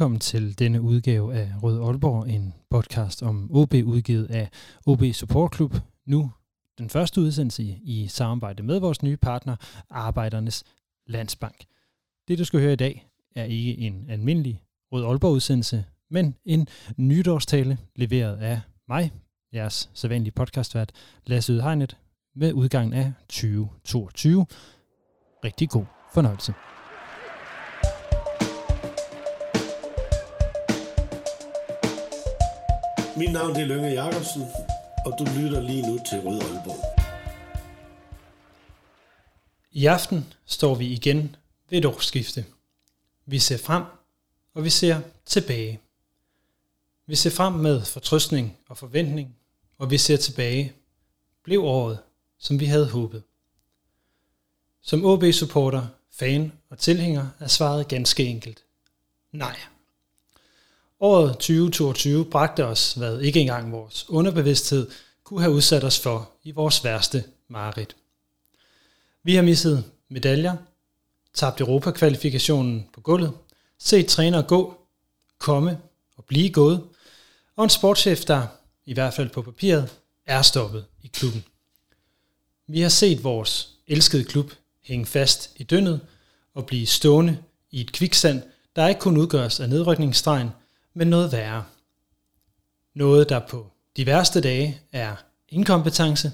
Velkommen til denne udgave af Rød Aalborg, en podcast om OB udgivet af OB Support Club. Nu den første udsendelse i samarbejde med vores nye partner, Arbejdernes Landsbank. Det du skal høre i dag er ikke en almindelig Rød Aalborg udsendelse, men en nytårstale leveret af mig, jeres sædvanlige podcastvært, Lasse Ydhegnet, med udgangen af 2022. Rigtig god fornøjelse. Mit navn er Lønge Jacobsen, og du lytter lige nu til Rød Aalborg. I aften står vi igen ved et årsskifte. Vi ser frem, og vi ser tilbage. Vi ser frem med fortrøstning og forventning, og vi ser tilbage. Blev året, som vi havde håbet. Som OB-supporter, fan og tilhænger er svaret ganske enkelt. Nej. Året 2022 bragte os, hvad ikke engang vores underbevidsthed kunne have udsat os for i vores værste mareridt. Vi har misset medaljer, tabt Europa-kvalifikationen på gulvet, set trænere gå, komme og blive gået, og en sportschef, der, i hvert fald på papiret, er stoppet i klubben. Vi har set vores elskede klub hænge fast i dønnet og blive stående i et kviksand, der ikke kun udgøres af nedrykningsstregen, men noget værre. Noget, der på de værste dage er inkompetence,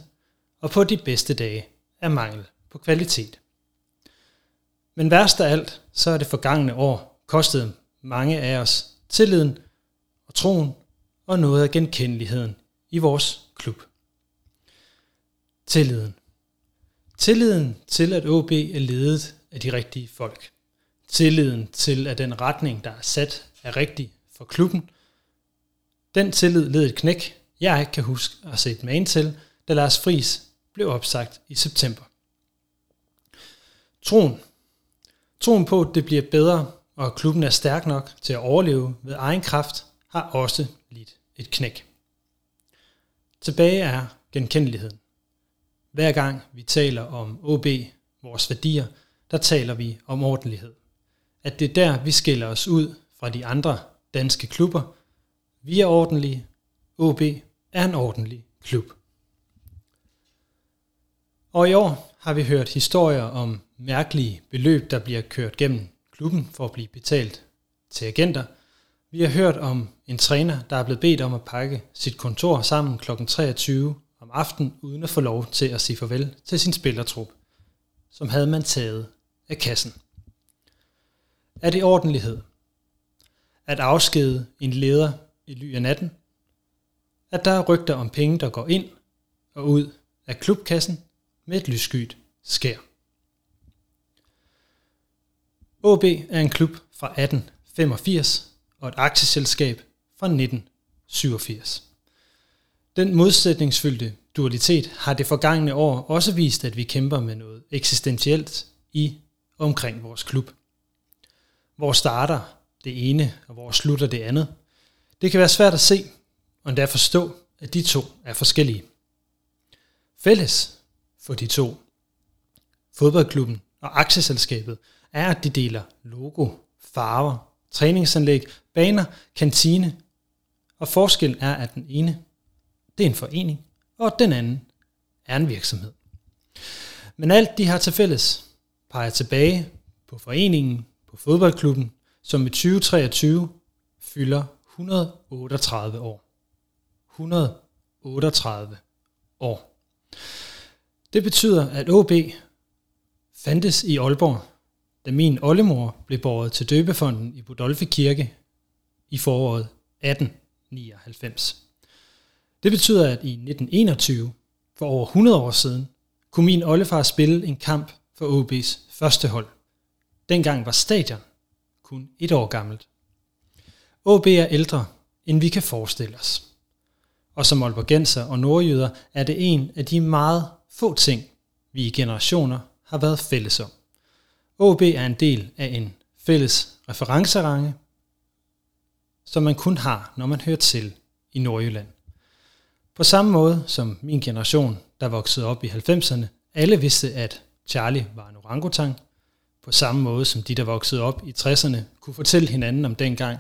og på de bedste dage er mangel på kvalitet. Men værst af alt, så er det forgangne år kostet mange af os tilliden og troen og noget af genkendeligheden i vores klub. Tilliden. Tilliden til, at OB er ledet af de rigtige folk. Tilliden til, at den retning, der er sat, er rigtig for klubben. Den tillid led et knæk, jeg ikke kan huske at se et man til, da Lars Friis blev opsagt i september. Troen. Troen på, at det bliver bedre, og at klubben er stærk nok til at overleve ved egen kraft, har også lidt et knæk. Tilbage er genkendeligheden. Hver gang vi taler om OB, vores værdier, der taler vi om ordentlighed. At det er der, vi skiller os ud fra de andre danske klubber. Vi er ordentlige. OB er en ordentlig klub. Og i år har vi hørt historier om mærkelige beløb, der bliver kørt gennem klubben for at blive betalt til agenter. Vi har hørt om en træner, der er blevet bedt om at pakke sit kontor sammen kl. 23 om aftenen, uden at få lov til at sige farvel til sin spillertrup, som havde man taget af kassen. Er det ordentlighed? At afskede en leder i ly af natten? At der er rygter om penge, der går ind og ud af klubkassen med et lysskyt skær. OB er en klub fra 1885 og et aktieselskab fra 1987. Den modsætningsfyldte dualitet har det forgangne år også vist, at vi kæmper med noget eksistentielt i og omkring vores klub. Hvor starter det ene, og hvor slutter det andet? Det kan være svært at se, og endda forstå, at de to er forskellige. Fælles for de to, fodboldklubben og aktieselskabet, er, at de deler logo, farver, træningsanlæg, baner, kantine, og forskellen er, at den ene det er en forening, og den anden er en virksomhed. Men alt de har til fælles peger tilbage på foreningen, på fodboldklubben, som i 2023 fylder 138 år. 138 år. Det betyder, at OB fandtes i Aalborg, da min oldemor blev båret til døbefonden i Budolfi Kirke i foråret 1899. Det betyder, at i 1921, for over 100 år siden, kunne min oldefar spille en kamp for OB's første hold. Dengang var stadion kun et år gammelt. AB er ældre, end vi kan forestille os. Og som Aalborgenser og nordjyder er det en af de meget få ting, vi i generationer har været fælles om. AB er en del af en fælles referencerange, som man kun har, når man hører til i Nordjylland. På samme måde som min generation, der voksede op i 90'erne, alle vidste, at Charlie var en orangutang på samme måde som de, der voksede op i 60'erne, kunne fortælle hinanden om dengang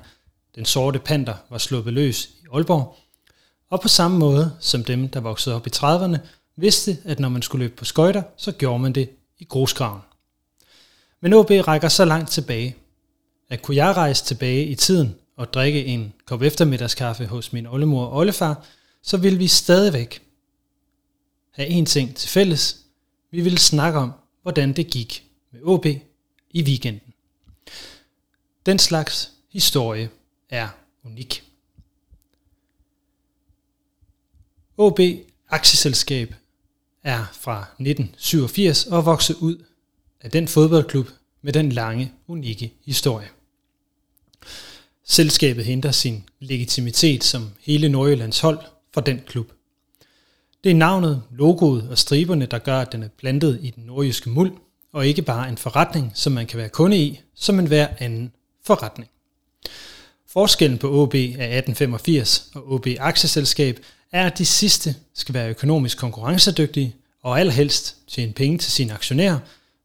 den sorte panter var sluppet løs i Aalborg, og på samme måde som dem, der voksede op i 30'erne, vidste, at når man skulle løbe på skøjter, så gjorde man det i grusgraven. Men OB rækker så langt tilbage, at kunne jeg rejse tilbage i tiden og drikke en kop eftermiddagskaffe hos min oldemor og oldefar, så ville vi stadigvæk have en ting til fælles. Vi ville snakke om, hvordan det gik med OB i weekenden. Den slags historie er unik. OB Aktieselskab er fra 1987 og vokset ud af den fodboldklub med den lange, unikke historie. Selskabet henter sin legitimitet som hele Nordjyllands hold fra den klub. Det er navnet, logoet og striberne, der gør, at den er plantet i den nordjyske muld, og ikke bare en forretning, som man kan være kunde i, som en hver anden forretning. Forskellen på OB af 1885 og OB Aktieselskab er, at de sidste skal være økonomisk konkurrencedygtige og allerhelst tjene penge til sine aktionærer,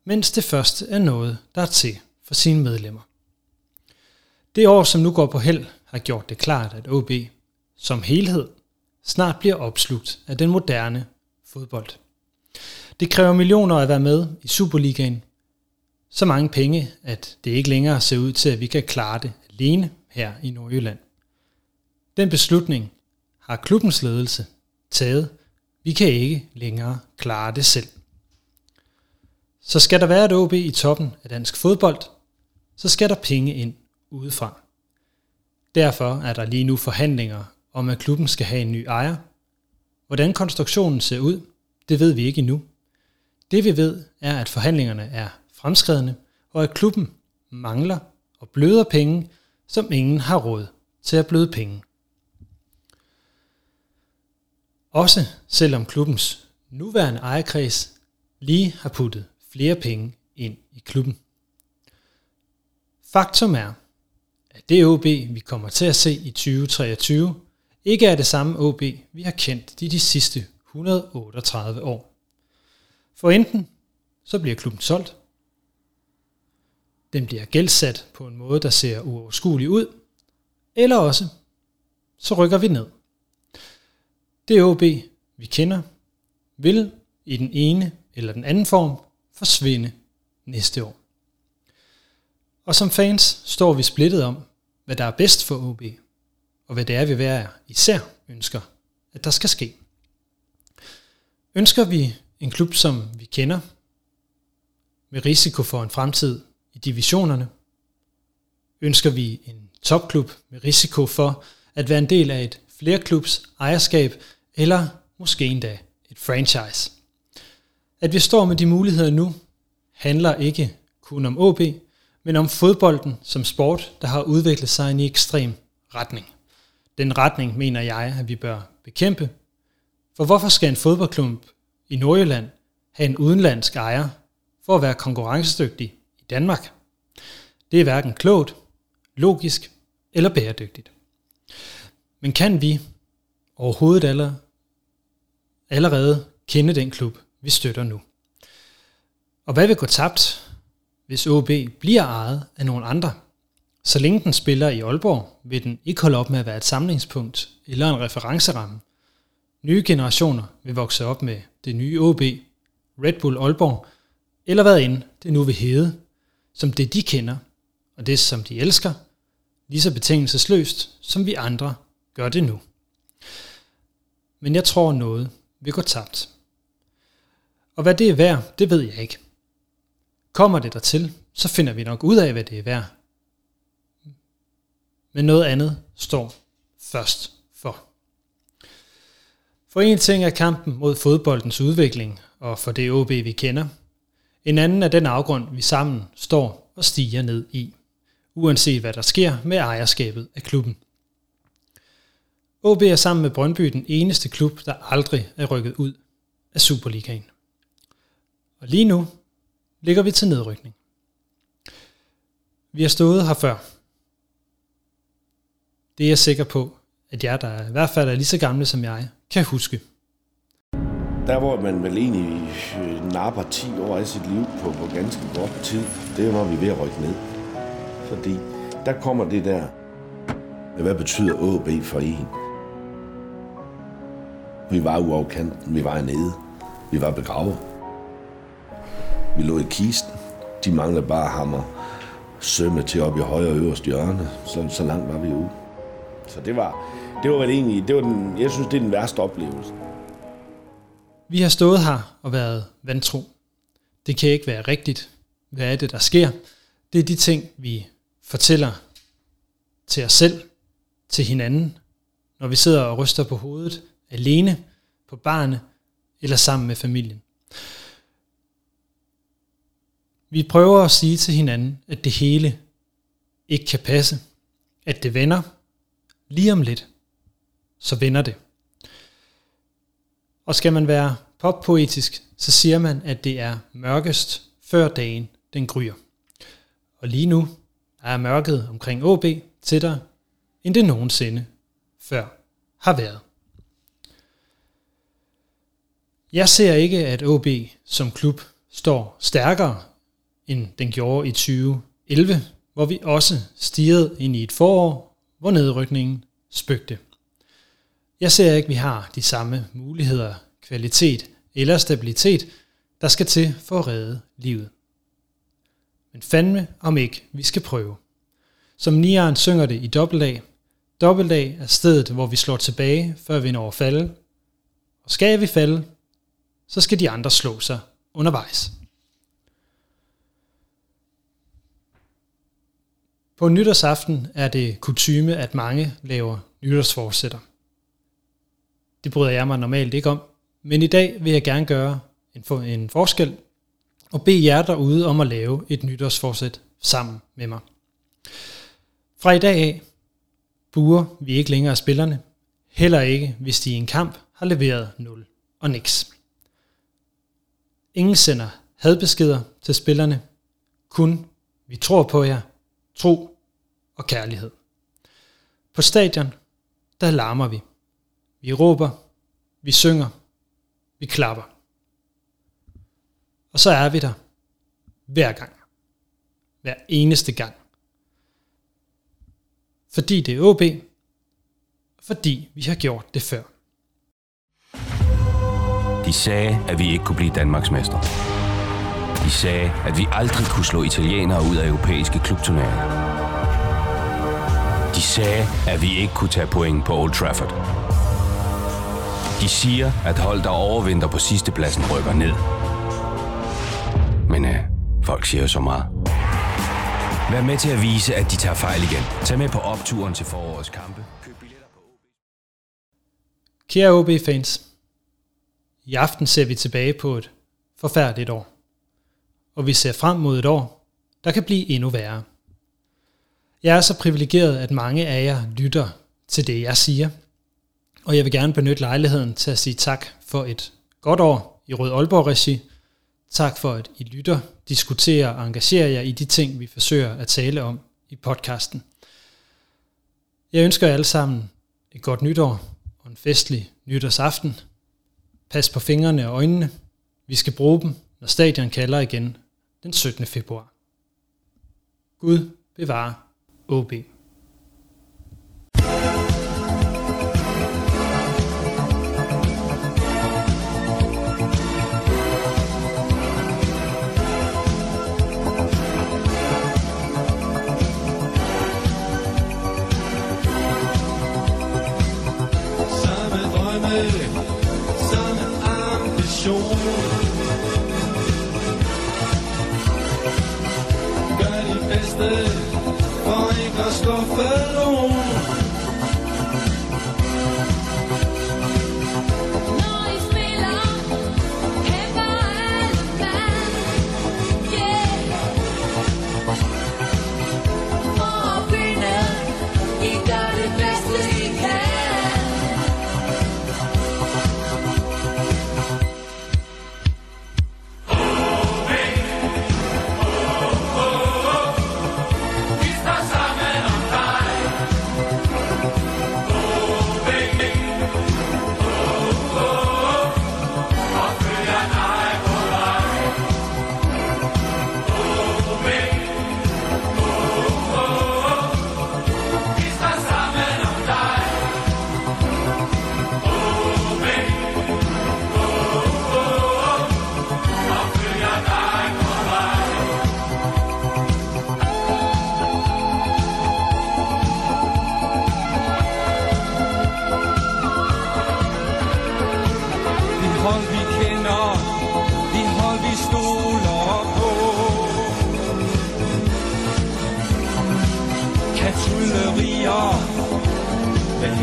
mens det første er noget, der er til for sine medlemmer. Det år, som nu går på held, har gjort det klart, at OB som helhed snart bliver opslugt af den moderne fodbold. Det kræver millioner at være med i Superligaen. Så mange penge, at det ikke længere ser ud til, at vi kan klare det alene her i Nordjylland. Den beslutning har klubbens ledelse taget. Vi kan ikke længere klare det selv. Så skal der være et OB i toppen af dansk fodbold, så skal der penge ind udefra. Derfor er der lige nu forhandlinger om, at klubben skal have en ny ejer. Hvordan konstruktionen ser ud, det ved vi ikke endnu. Det vi ved er, at forhandlingerne er fremskredende, og at klubben mangler og bløder penge, som ingen har råd til at bløde penge. Også selvom klubbens nuværende ejerkreds lige har puttet flere penge ind i klubben. Faktum er, at det OB, vi kommer til at se i 2023, ikke er det samme OB, vi har kendt de, de sidste 138 år. For enten så bliver klubben solgt, den bliver gældsat på en måde, der ser uoverskuelig ud, eller også så rykker vi ned. Det OB, vi kender, vil i den ene eller den anden form forsvinde næste år. Og som fans står vi splittet om, hvad der er bedst for OB, og hvad det er, vi hver især ønsker, at der skal ske. Ønsker vi en klub, som vi kender, med risiko for en fremtid i divisionerne? Ønsker vi en topklub med risiko for at være en del af et flerklubs ejerskab, eller måske endda et franchise? At vi står med de muligheder nu, handler ikke kun om OB, men om fodbolden som sport, der har udviklet sig i en ekstrem retning. Den retning mener jeg, at vi bør bekæmpe. For hvorfor skal en fodboldklub i Nordjylland have en udenlandsk ejer for at være konkurrencedygtig i Danmark? Det er hverken klogt, logisk eller bæredygtigt. Men kan vi overhovedet allerede kende den klub, vi støtter nu? Og hvad vil gå tabt, hvis OB bliver ejet af nogle andre? Så længe den spiller i Aalborg, vil den ikke holde op med at være et samlingspunkt eller en referenceramme. Nye generationer vil vokse op med det nye OB, Red Bull Aalborg, eller hvad end det nu vil hedde, som det de kender, og det som de elsker, lige så betingelsesløst, som vi andre gør det nu. Men jeg tror noget vil gå tabt. Og hvad det er værd, det ved jeg ikke. Kommer det dertil, så finder vi nok ud af, hvad det er værd. Men noget andet står først for. For en ting er kampen mod fodboldens udvikling, og for det OB vi kender. En anden er den afgrund, vi sammen står og stiger ned i, uanset hvad der sker med ejerskabet af klubben. OB er sammen med Brøndby den eneste klub, der aldrig er rykket ud af Superligaen. Og lige nu ligger vi til nedrykning. Vi har stået her før. Det er jeg sikker på, at jer, der i hvert fald er lige så gamle som jeg, kan huske. der hvor man vel egentlig øh, napper 10 år af sit liv på, på ganske kort tid, det er, når vi er ved at rykke ned. Fordi der kommer det der, hvad betyder AB for en? Vi var uafkanten, vi var nede, vi var begravet. Vi lå i kisten, de manglede bare hammer sømme til op i højre øverste hjørne, så, så langt var vi ude. Så det var, det var vel egentlig, det var den, jeg synes, det er den værste oplevelse. Vi har stået her og været vantro. Det kan ikke være rigtigt. Hvad er det, der sker? Det er de ting, vi fortæller til os selv, til hinanden, når vi sidder og ryster på hovedet, alene, på barne eller sammen med familien. Vi prøver at sige til hinanden, at det hele ikke kan passe, at det vender lige om lidt, så vender det. Og skal man være poppoetisk, så siger man, at det er mørkest før dagen den gryer. Og lige nu er mørket omkring AB tættere, end det nogensinde før har været. Jeg ser ikke, at OB som klub står stærkere, end den gjorde i 2011, hvor vi også stirrede ind i et forår, hvor nedrykningen spøgte. Jeg ser ikke, at vi har de samme muligheder, kvalitet eller stabilitet, der skal til for at redde livet. Men fandme om ikke, vi skal prøve. Som Nian synger det i dobbeltdag. Dobbeltdag er stedet, hvor vi slår tilbage, før vi når at falde. Og skal vi falde, så skal de andre slå sig undervejs. På nytårsaften er det kutyme, at mange laver nytårsforsætter. Det bryder jeg mig normalt ikke om, men i dag vil jeg gerne gøre en, for, en forskel og bede jer derude om at lave et nytårsforsæt sammen med mig. Fra i dag af buer vi ikke længere spillerne, heller ikke hvis de i en kamp har leveret 0 og niks. Ingen sender hadbeskeder til spillerne, kun vi tror på jer, tro og kærlighed. På stadion, der larmer vi. Vi råber, vi synger, vi klapper. Og så er vi der hver gang. Hver eneste gang. Fordi det er OB, fordi vi har gjort det før. De sagde, at vi ikke kunne blive Danmarks mester. De sagde, at vi aldrig kunne slå italienere ud af europæiske klubturneringer. De sagde, at vi ikke kunne tage point på Old Trafford. De siger, at hold, der overvinder på sidste pladsen, rykker ned. Men øh, folk siger jo så meget. Vær med til at vise, at de tager fejl igen. Tag med på opturen til forårets kampe. Køb billetter på OB. Kære OB-fans, i aften ser vi tilbage på et forfærdeligt år. Og vi ser frem mod et år, der kan blive endnu værre. Jeg er så privilegeret, at mange af jer lytter til det, jeg siger. Og jeg vil gerne benytte lejligheden til at sige tak for et godt år i Rød Aalborg-regi. Tak for, at I lytter, diskuterer og engagerer jer i de ting, vi forsøger at tale om i podcasten. Jeg ønsker jer alle sammen et godt nytår og en festlig nytårsaften. Pas på fingrene og øjnene. Vi skal bruge dem, når stadion kalder igen den 17. februar. Gud bevare OB. Ambition Gør dit bedste for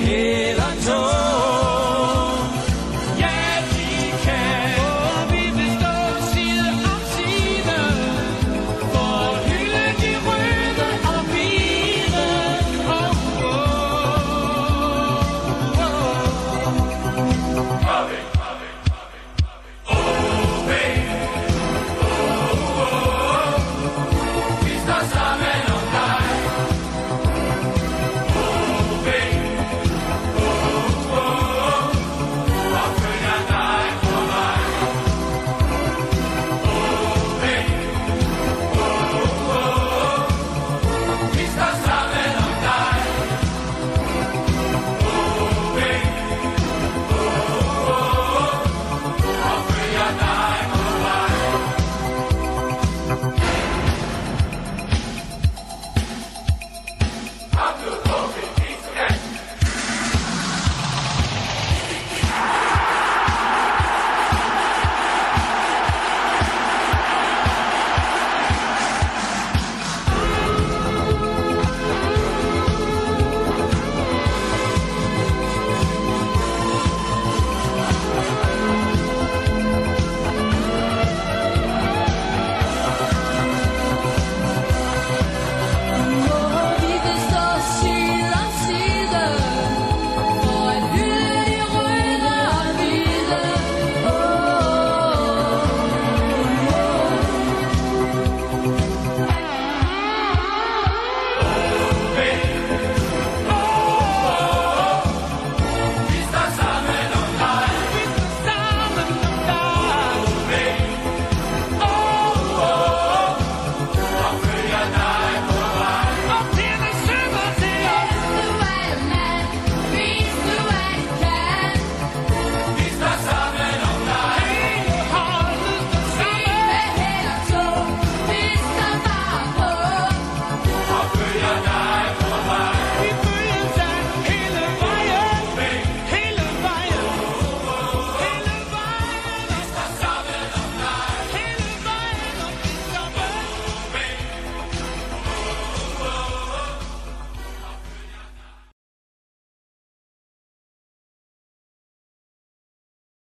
af